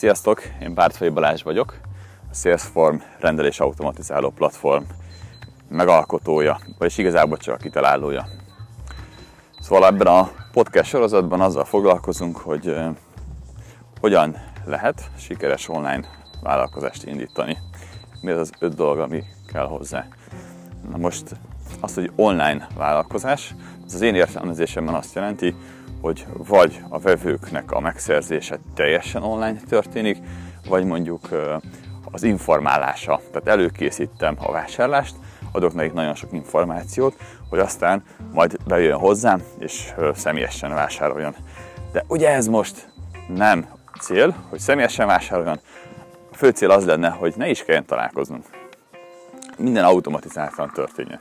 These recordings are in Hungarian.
Sziasztok, én Bártfai Balázs vagyok, a Salesform rendelés automatizáló platform megalkotója, vagyis igazából csak a kitalálója. Szóval ebben a podcast sorozatban azzal foglalkozunk, hogy hogyan lehet sikeres online vállalkozást indítani. Mi az az öt dolog, ami kell hozzá. Na most az, hogy online vállalkozás, az az én értelmezésemben azt jelenti, hogy vagy a vevőknek a megszerzése teljesen online történik, vagy mondjuk az informálása. Tehát előkészítem a vásárlást, adok nekik nagyon sok információt, hogy aztán majd bejön hozzám, és személyesen vásároljon. De ugye ez most nem cél, hogy személyesen vásároljon, a fő cél az lenne, hogy ne is kelljen találkoznunk. Minden automatizáltan történjen.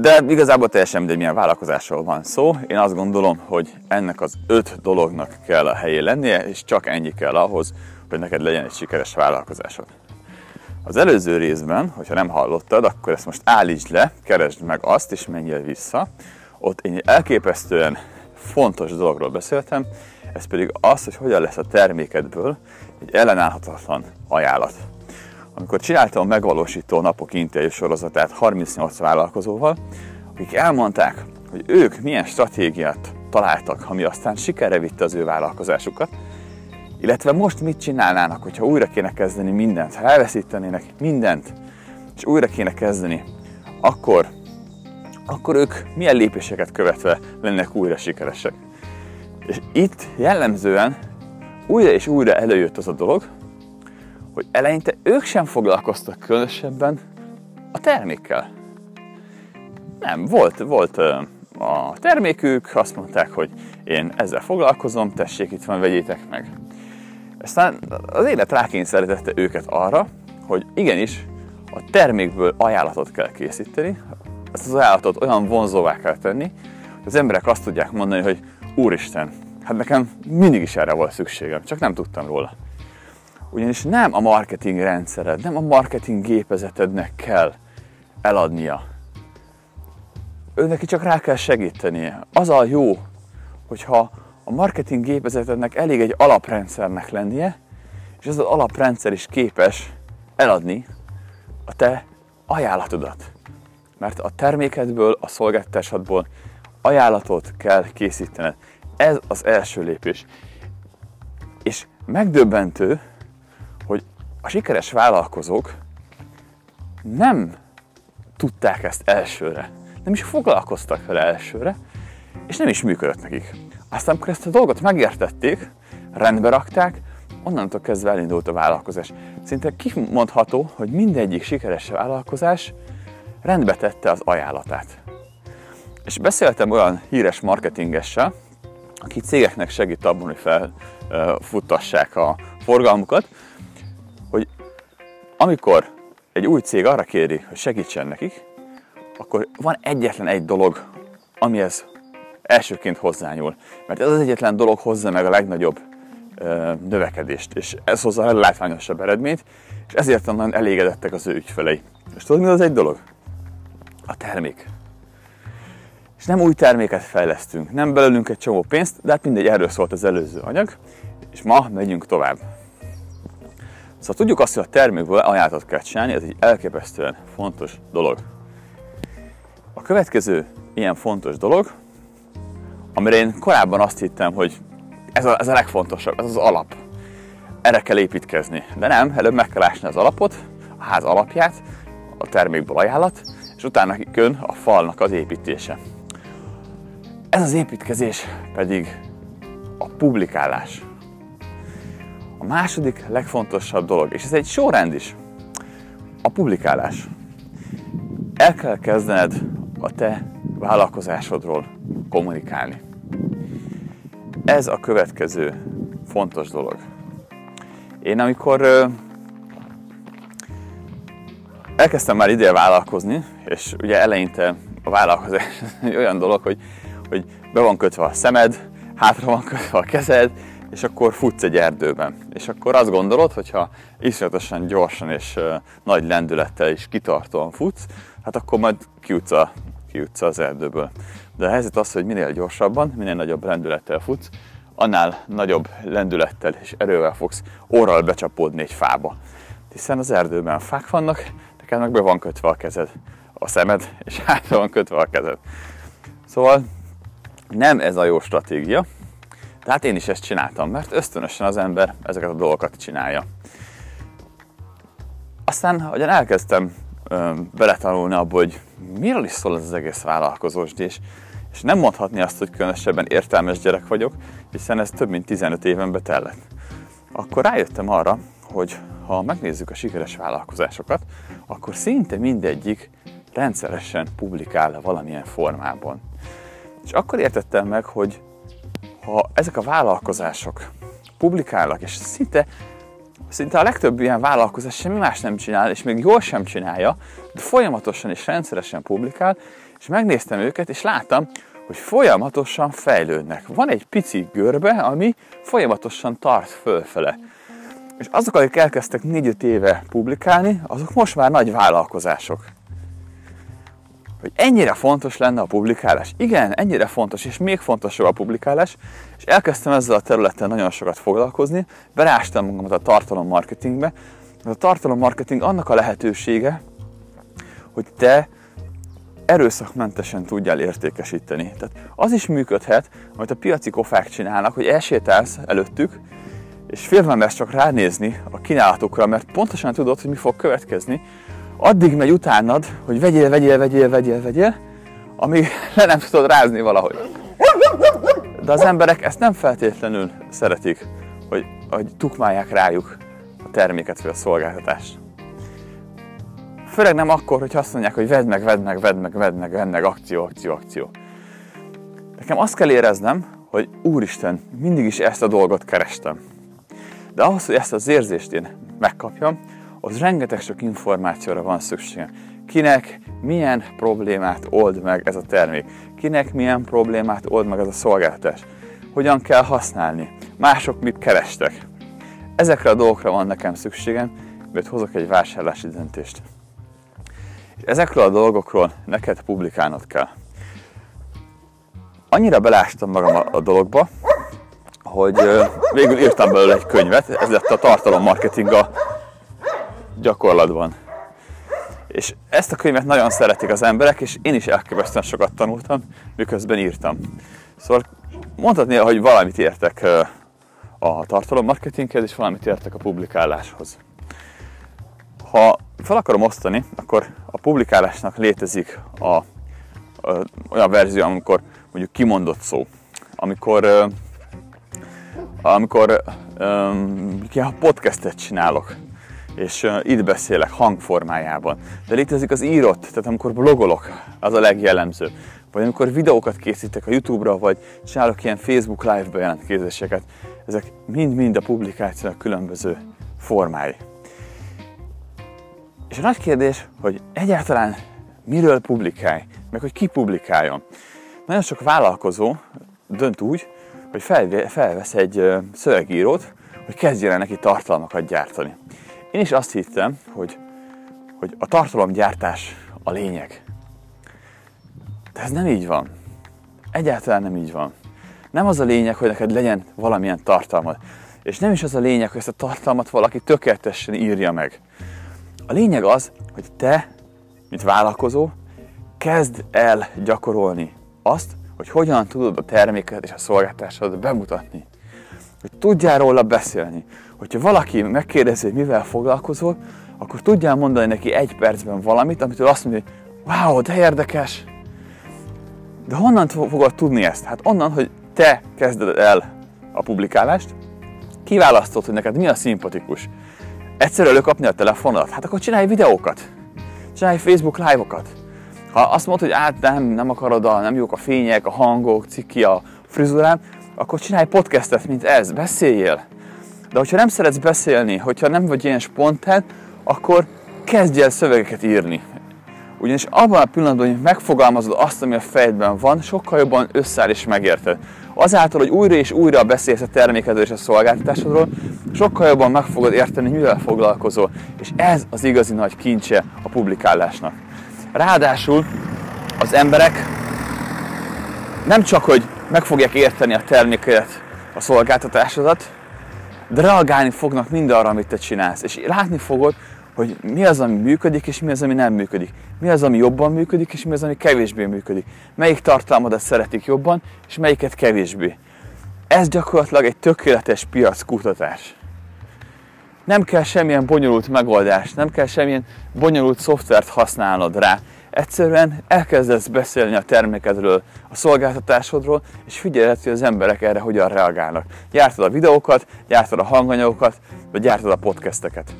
De igazából teljesen mindegy, milyen vállalkozásról van szó. Én azt gondolom, hogy ennek az öt dolognak kell a helyén lennie, és csak ennyi kell ahhoz, hogy neked legyen egy sikeres vállalkozásod. Az előző részben, hogyha nem hallottad, akkor ezt most állítsd le, keresd meg azt, és menjél vissza. Ott én elképesztően fontos dologról beszéltem, ez pedig az, hogy hogyan lesz a termékedből egy ellenállhatatlan ajánlat. Amikor csináltam a megvalósító napok interjú sorozatát 38 vállalkozóval, akik elmondták, hogy ők milyen stratégiát találtak, ami aztán sikerre vitte az ő vállalkozásukat, illetve most mit csinálnának, hogyha újra kéne kezdeni mindent, ha elveszítenének mindent, és újra kéne kezdeni, akkor, akkor ők milyen lépéseket követve lennek újra sikeresek. És itt jellemzően újra és újra előjött az a dolog, hogy eleinte ők sem foglalkoztak különösebben a termékkel. Nem, volt, volt a termékük, azt mondták, hogy én ezzel foglalkozom, tessék, itt van, vegyétek meg. Aztán az élet rákényszerítette őket arra, hogy igenis a termékből ajánlatot kell készíteni, ezt az ajánlatot olyan vonzóvá kell tenni, hogy az emberek azt tudják mondani, hogy Úristen, hát nekem mindig is erre volt szükségem, csak nem tudtam róla. Ugyanis nem a marketing rendszered, nem a marketing gépezetednek kell eladnia. Ő neki csak rá kell segítenie. Az a jó, hogyha a marketing gépezetednek elég egy alaprendszernek lennie, és ez az alaprendszer is képes eladni a te ajánlatodat. Mert a termékedből, a szolgáltatásodból ajánlatot kell készítened. Ez az első lépés. És megdöbbentő, a sikeres vállalkozók nem tudták ezt elsőre. Nem is foglalkoztak vele elsőre, és nem is működött nekik. Aztán, amikor ezt a dolgot megértették, rendbe rakták, onnantól kezdve elindult a vállalkozás. Szinte kimondható, hogy mindegyik sikeres vállalkozás rendbe tette az ajánlatát. És beszéltem olyan híres marketingessel, aki cégeknek segít abban, hogy felfuttassák a forgalmukat, amikor egy új cég arra kéri, hogy segítsen nekik, akkor van egyetlen egy dolog, amihez elsőként hozzányúl. Mert ez az egyetlen dolog hozza meg a legnagyobb ö, növekedést, és ez hozza a leglátványosabb eredményt, és ezért onnan elégedettek az ő ügyfelei. És tudod, mi az egy dolog? A termék. És nem új terméket fejlesztünk, nem belőlünk egy csomó pénzt, de hát mindegy, erről szólt az előző anyag, és ma megyünk tovább. Szóval tudjuk azt, hogy a termékből ajánlatot kell csinálni, ez egy elképesztően fontos dolog. A következő ilyen fontos dolog, amire én korábban azt hittem, hogy ez a, ez a legfontosabb, ez az alap. Erre kell építkezni. De nem, előbb meg kell ásni az alapot, a ház alapját, a termékből ajánlat, és utána jön a falnak az építése. Ez az építkezés pedig a publikálás. A második legfontosabb dolog, és ez egy sorrend is, a publikálás. El kell kezdened a te vállalkozásodról kommunikálni. Ez a következő fontos dolog. Én amikor elkezdtem már ideje vállalkozni, és ugye eleinte a vállalkozás olyan dolog, hogy, hogy be van kötve a szemed, hátra van kötve a kezed, és akkor futsz egy erdőben. És akkor azt gondolod, hogyha iszonyatosan gyorsan és nagy lendülettel is kitartóan futsz, hát akkor majd kijutsz, a, kijutsz az erdőből. De a helyzet az, hogy minél gyorsabban, minél nagyobb lendülettel futsz, annál nagyobb lendülettel és erővel fogsz orral becsapódni egy fába. Hiszen az erdőben fák vannak, neked meg be van kötve a kezed, a szemed, és hátra van kötve a kezed. Szóval nem ez a jó stratégia, tehát én is ezt csináltam, mert ösztönösen az ember ezeket a dolgokat csinálja. Aztán, ahogyan elkezdtem ö, beletanulni abba, hogy miről is szól ez az egész vállalkozós, és, és nem mondhatni azt, hogy különösebben értelmes gyerek vagyok, hiszen ez több mint 15 éven betellett. Akkor rájöttem arra, hogy ha megnézzük a sikeres vállalkozásokat, akkor szinte mindegyik rendszeresen publikál valamilyen formában. És akkor értettem meg, hogy ha ezek a vállalkozások publikálnak, és szinte, szinte a legtöbb ilyen vállalkozás semmi más nem csinál, és még jól sem csinálja, de folyamatosan és rendszeresen publikál, és megnéztem őket, és láttam, hogy folyamatosan fejlődnek. Van egy pici görbe, ami folyamatosan tart fölfele. És azok, akik elkezdtek 4-5 éve publikálni, azok most már nagy vállalkozások hogy ennyire fontos lenne a publikálás. Igen, ennyire fontos, és még fontosabb a publikálás, és elkezdtem ezzel a területtel nagyon sokat foglalkozni, berástam magamat a tartalommarketingbe. A tartalommarketing annak a lehetősége, hogy te erőszakmentesen tudjál értékesíteni. Tehát az is működhet, amit a piaci kofák csinálnak, hogy elsétálsz előttük, és félve csak ránézni a kínálatokra, mert pontosan tudod, hogy mi fog következni, addig megy utánad, hogy vegyél, vegyél, vegyél, vegyél, vegyél, amíg le nem tudod rázni valahogy. De az emberek ezt nem feltétlenül szeretik, hogy, hogy tukmálják rájuk a terméket vagy a szolgáltatást. Főleg nem akkor, hogy azt mondják, hogy vedd meg, vedd meg, vedd meg, vedd meg, vedd meg, akció, akció, akció. Nekem azt kell éreznem, hogy Úristen, mindig is ezt a dolgot kerestem. De ahhoz, hogy ezt az érzést én megkapjam, az rengeteg sok információra van szüksége. Kinek milyen problémát old meg ez a termék, kinek milyen problémát old meg ez a szolgáltatás, hogyan kell használni, mások mit kerestek. Ezekre a dolgokra van nekem szükségem, mert hozok egy vásárlási döntést. És ezekről a dolgokról neked publikálnod kell. Annyira belástam magam a dologba, hogy végül írtam belőle egy könyvet, ez lett a tartalommarketing a gyakorlatban. És ezt a könyvet nagyon szeretik az emberek, és én is elképesztően sokat tanultam, miközben írtam. Szóval mondhatni, hogy valamit értek a tartalommarketinghez, és valamit értek a publikáláshoz. Ha fel akarom osztani, akkor a publikálásnak létezik a, a, olyan verzió, amikor mondjuk kimondott szó, amikor amikor um, podcastet csinálok, és itt beszélek hangformájában. De létezik az írott, tehát amikor blogolok, az a legjellemző. Vagy amikor videókat készítek a YouTube-ra, vagy csinálok ilyen Facebook live bejelentkezéseket. Ezek mind-mind a publikációnak különböző formái. És a nagy kérdés, hogy egyáltalán miről publikálj, meg hogy ki publikáljon. Nagyon sok vállalkozó dönt úgy, hogy felvesz egy szövegírót, hogy kezdjen neki tartalmakat gyártani. Én is azt hittem, hogy, hogy a tartalomgyártás a lényeg. De ez nem így van. Egyáltalán nem így van. Nem az a lényeg, hogy neked legyen valamilyen tartalmad. És nem is az a lényeg, hogy ezt a tartalmat valaki tökéletesen írja meg. A lényeg az, hogy te, mint vállalkozó, kezd el gyakorolni azt, hogy hogyan tudod a terméket és a szolgáltatásodat bemutatni. Hogy tudjál róla beszélni, hogyha valaki megkérdezi, hogy mivel foglalkozol, akkor tudjál mondani neki egy percben valamit, amitől azt mondja, hogy wow, de érdekes. De honnan fogod tudni ezt? Hát onnan, hogy te kezded el a publikálást, kiválasztod, hogy neked mi a szimpatikus. Egyszer előkapni a telefonodat? Hát akkor csinálj videókat. Csinálj Facebook live-okat. Ha azt mondod, hogy át nem, nem akarod, a, nem jók a fények, a hangok, ciki, a frizurám, akkor csinálj podcastet, mint ez, beszéljél. De hogyha nem szeretsz beszélni, hogyha nem vagy ilyen spontán, akkor kezdj el szövegeket írni. Ugyanis abban a pillanatban, hogy megfogalmazod azt, ami a fejedben van, sokkal jobban összeáll és megérted. Azáltal, hogy újra és újra beszélsz a termékedről és a szolgáltatásodról, sokkal jobban meg fogod érteni, mivel foglalkozol. És ez az igazi nagy kincse a publikálásnak. Ráadásul az emberek nem csak, hogy meg fogják érteni a terméket a szolgáltatásodat, de reagálni fognak mindarra, amit te csinálsz. És látni fogod, hogy mi az, ami működik, és mi az, ami nem működik. Mi az, ami jobban működik, és mi az, ami kevésbé működik. Melyik tartalmadat szeretik jobban, és melyiket kevésbé. Ez gyakorlatilag egy tökéletes piackutatás. Nem kell semmilyen bonyolult megoldás, nem kell semmilyen bonyolult szoftvert használnod rá. Egyszerűen elkezdesz beszélni a termékedről, a szolgáltatásodról, és figyeled, hogy az emberek erre hogyan reagálnak. Gyártod a videókat, gyártod a hanganyagokat, vagy gyártod a podcasteket.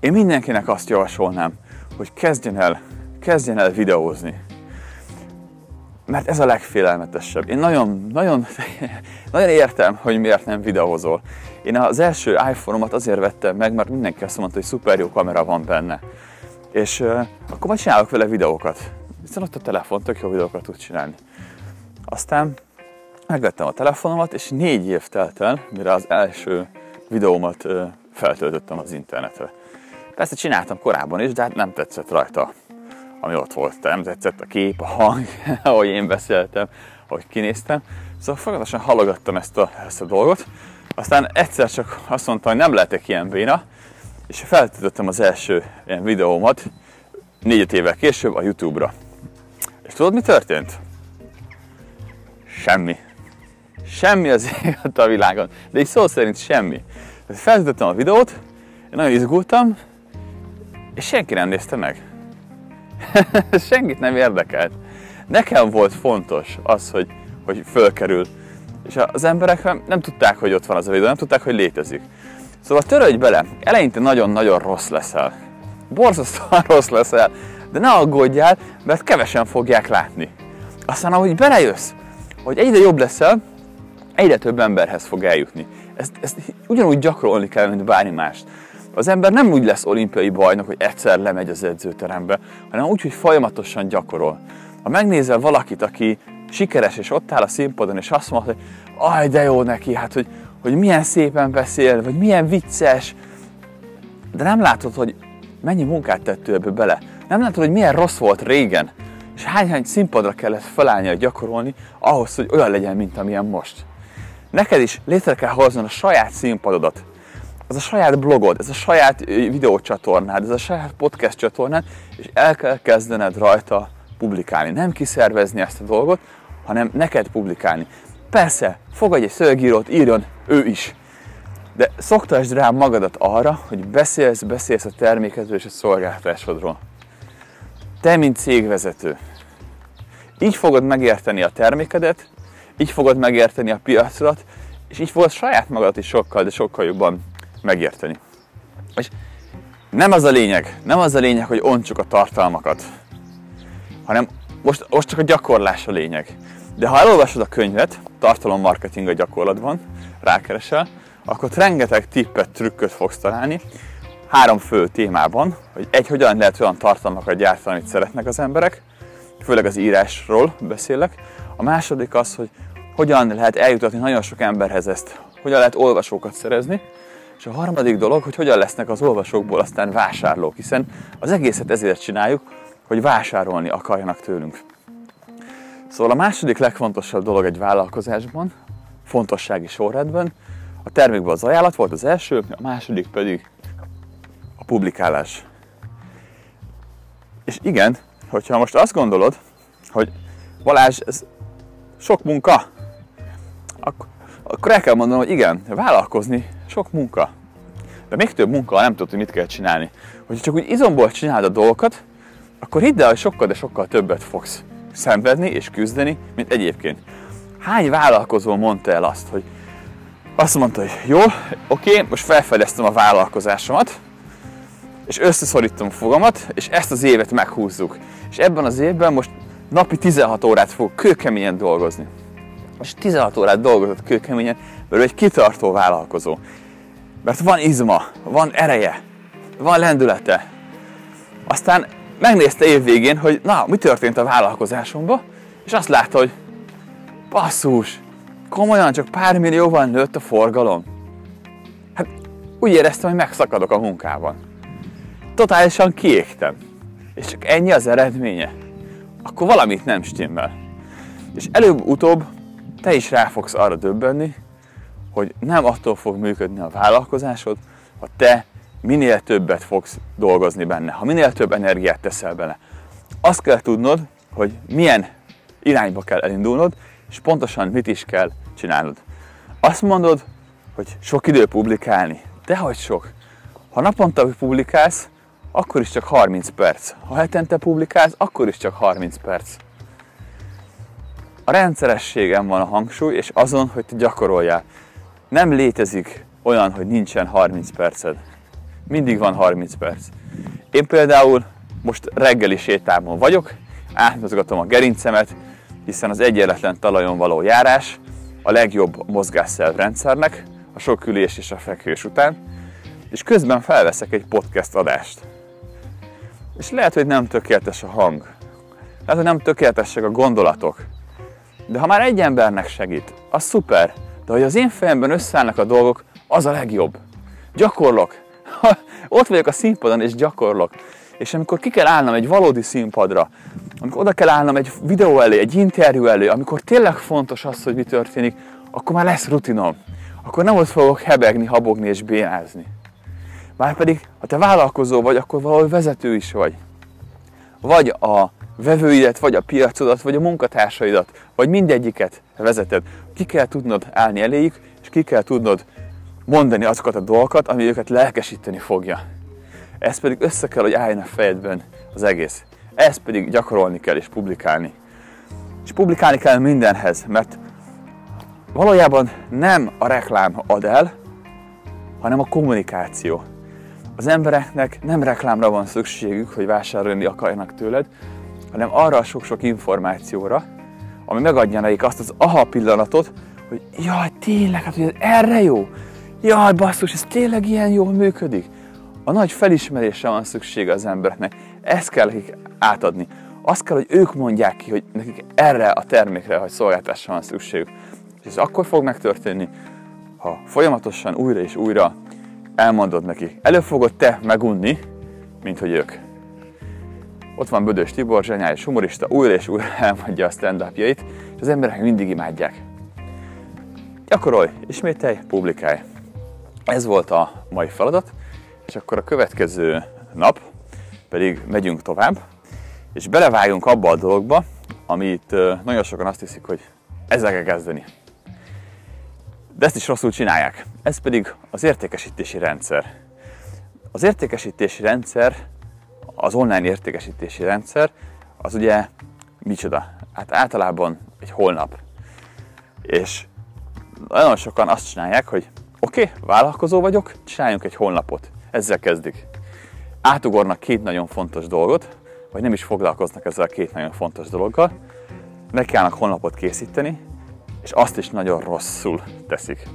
Én mindenkinek azt javasolnám, hogy kezdjen el, kezdjen el videózni. Mert ez a legfélelmetesebb. Én nagyon, nagyon, nagyon értem, hogy miért nem videózol. Én az első iPhone-omat azért vettem meg, mert mindenki azt mondta, hogy szuper jó kamera van benne. És uh, akkor majd csinálok vele videókat. Hiszen ott a telefon tök jó videókat tud csinálni. Aztán megvettem a telefonomat, és négy év telt el, mire az első videómat uh, feltöltöttem az internetre. Persze csináltam korábban is, de hát nem tetszett rajta, ami ott volt. Nem tetszett a kép, a hang, ahogy én beszéltem, ahogy kinéztem. Szóval folyamatosan halogattam ezt a, ezt a dolgot. Aztán egyszer csak azt mondta, hogy nem lehetek ilyen béna, és feltöltöttem az első ilyen videómat négy évvel később a Youtube-ra. És tudod, mi történt? Semmi. Semmi az élet a világon. De így szó szerint semmi. Feltöltöttem a videót, én nagyon izgultam, és senki nem nézte meg. Senkit nem érdekelt. Nekem volt fontos az, hogy, hogy fölkerül. És az emberek nem tudták, hogy ott van az a videó, nem tudták, hogy létezik. Szóval törődj bele, eleinte nagyon-nagyon rossz leszel. Borzasztóan rossz leszel, de ne aggódjál, mert kevesen fogják látni. Aztán ahogy belejössz, hogy egyre jobb leszel, egyre több emberhez fog eljutni. Ezt, ezt ugyanúgy gyakorolni kell, mint bármi mást. Az ember nem úgy lesz olimpiai bajnok, hogy egyszer lemegy az edzőterembe, hanem úgy, hogy folyamatosan gyakorol. Ha megnézel valakit, aki sikeres, és ott áll a színpadon, és azt mondja, hogy aj, de jó neki, hát hogy, hogy milyen szépen beszél, vagy milyen vicces, de nem látod, hogy mennyi munkát tett ő ebbe bele. Nem látod, hogy milyen rossz volt régen, és hány-hány színpadra kellett felállni, gyakorolni ahhoz, hogy olyan legyen, mint amilyen most. Neked is létre kell hoznod a saját színpadodat, ez a saját blogod, ez a saját videócsatornád, ez a saját podcast csatornád, és el kell kezdened rajta publikálni. Nem kiszervezni ezt a dolgot, hanem neked publikálni. Persze, fogadj egy szövegírót, írjon ő is. De szoktasd rá magadat arra, hogy beszélsz, beszélsz a termékedről és a szolgáltatásodról. Te, mint cégvezető. Így fogod megérteni a termékedet, így fogod megérteni a piacodat, és így fogod saját magadat is sokkal, de sokkal jobban megérteni. És nem az a lényeg, nem az a lényeg, hogy ontsuk a tartalmakat, hanem most, most csak a gyakorlás a lényeg. De ha elolvasod a könyvet, tartalommarketing a gyakorlatban, rákeresel, akkor rengeteg tippet, trükköt fogsz találni, három fő témában, hogy egy, hogyan lehet olyan tartalmakat gyártani, amit szeretnek az emberek, főleg az írásról beszélek. A második az, hogy hogyan lehet eljutatni nagyon sok emberhez ezt, hogyan lehet olvasókat szerezni, és a harmadik dolog, hogy hogyan lesznek az olvasókból aztán vásárlók, hiszen az egészet ezért csináljuk, hogy vásárolni akarjanak tőlünk. Szóval a második legfontosabb dolog egy vállalkozásban, fontossági sorrendben, a termékben az ajánlat volt az első, a második pedig a publikálás. És igen, hogyha most azt gondolod, hogy Balázs, ez sok munka, akkor, el kell mondanom, hogy igen, vállalkozni sok munka. De még több munka, nem tudod, hogy mit kell csinálni. Hogyha csak úgy izomból csinálod a dolgokat, akkor hidd el, hogy sokkal, de sokkal többet fogsz szenvedni és küzdeni, mint egyébként. Hány vállalkozó mondta el azt, hogy azt mondta, hogy jó, oké, most felfedeztem a vállalkozásomat, és összeszorítom a fogamat, és ezt az évet meghúzzuk. És ebben az évben most napi 16 órát fog kőkeményen dolgozni. És 16 órát dolgozott kőkeményen, mert ő egy kitartó vállalkozó. Mert van izma, van ereje, van lendülete. Aztán megnézte év végén, hogy na, mi történt a vállalkozásomban, és azt látta, hogy basszus, komolyan csak pár millióval nőtt a forgalom. Hát úgy éreztem, hogy megszakadok a munkában. Totálisan kiégtem. És csak ennyi az eredménye. Akkor valamit nem stimmel. És előbb-utóbb te is rá fogsz arra döbbenni, hogy nem attól fog működni a vállalkozásod, ha te minél többet fogsz dolgozni benne, ha minél több energiát teszel bele. Azt kell tudnod, hogy milyen irányba kell elindulnod, és pontosan mit is kell csinálnod. Azt mondod, hogy sok idő publikálni. Dehogy sok. Ha naponta publikálsz, akkor is csak 30 perc. Ha hetente publikálsz, akkor is csak 30 perc. A rendszerességen van a hangsúly, és azon, hogy te gyakoroljál. Nem létezik olyan, hogy nincsen 30 perced. Mindig van 30 perc. Én például most reggeli sétámon vagyok, átmozgatom a gerincemet, hiszen az egyenletlen talajon való járás a legjobb mozgásszervrendszernek, a sok ülés és a fekvés után, és közben felveszek egy podcast adást. És lehet, hogy nem tökéletes a hang, lehet, hogy nem tökéletesek a gondolatok, de ha már egy embernek segít, az szuper, de hogy az én fejemben összeállnak a dolgok, az a legjobb. Gyakorlok. Ott vagyok a színpadon és gyakorlok, és amikor ki kell állnom egy valódi színpadra, amikor oda kell állnom egy videó elé, egy interjú elé, amikor tényleg fontos az, hogy mi történik, akkor már lesz rutinom. Akkor nem ott fogok hebegni, habogni és bénázni. Márpedig, ha te vállalkozó vagy, akkor valahol vezető is vagy. Vagy a vevőidet, vagy a piacodat, vagy a munkatársaidat, vagy mindegyiket vezeted. Ki kell tudnod állni eléjük, és ki kell tudnod mondani azokat a dolgokat, ami őket lelkesíteni fogja. Ez pedig össze kell, hogy álljon a fejedben az egész. Ezt pedig gyakorolni kell és publikálni. És publikálni kell mindenhez, mert valójában nem a reklám ad el, hanem a kommunikáció. Az embereknek nem reklámra van szükségük, hogy vásárolni akarjanak tőled, hanem arra a sok-sok információra, ami megadja nekik azt az aha pillanatot, hogy jaj, tényleg, hát hogy ez erre jó? Jaj, basszus, ez tényleg ilyen jól működik? A nagy felismerésre van szüksége az embereknek. Ezt kell nekik átadni. Azt kell, hogy ők mondják ki, hogy nekik erre a termékre vagy szolgáltásra van szükségük. És ez akkor fog megtörténni, ha folyamatosan újra és újra elmondod neki. Előbb fogod te megunni, mint hogy ők. Ott van Bödös Tibor, zseniális humorista, újra és újra elmondja a stand és az emberek mindig imádják. Gyakorolj, ismételj, publikálj. Ez volt a mai feladat, és akkor a következő nap pedig megyünk tovább, és belevágunk abba a dologba, amit nagyon sokan azt hiszik, hogy ezzel kell kezdeni. De ezt is rosszul csinálják. Ez pedig az értékesítési rendszer. Az értékesítési rendszer az online értékesítési rendszer, az ugye micsoda? Hát általában egy holnap. És nagyon sokan azt csinálják, hogy oké, okay, vállalkozó vagyok, csináljunk egy honlapot. Ezzel kezdik. Átugornak két nagyon fontos dolgot, vagy nem is foglalkoznak ezzel a két nagyon fontos dologgal, meg kellnek honlapot készíteni, és azt is nagyon rosszul teszik.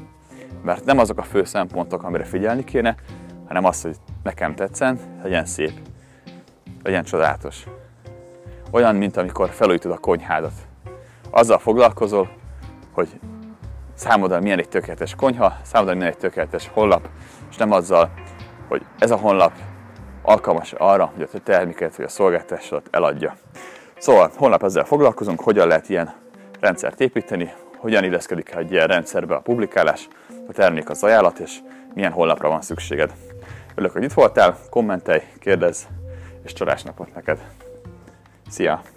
Mert nem azok a fő szempontok, amire figyelni kéne, hanem az, hogy nekem tetszen, legyen szép, legyen csodálatos. Olyan, mint amikor felújítod a konyhádat. Azzal foglalkozol, hogy számodra milyen egy tökéletes konyha, számodra milyen egy tökéletes honlap, és nem azzal, hogy ez a honlap alkalmas arra, hogy a terméket vagy a szolgáltatásodat eladja. Szóval honlap ezzel foglalkozunk, hogyan lehet ilyen rendszert építeni, hogyan illeszkedik egy ilyen rendszerbe a publikálás, a termék az ajánlat, és milyen honlapra van szükséged. Örülök, hogy itt voltál, kommentelj, kérdezz, és csodás napot neked! Szia!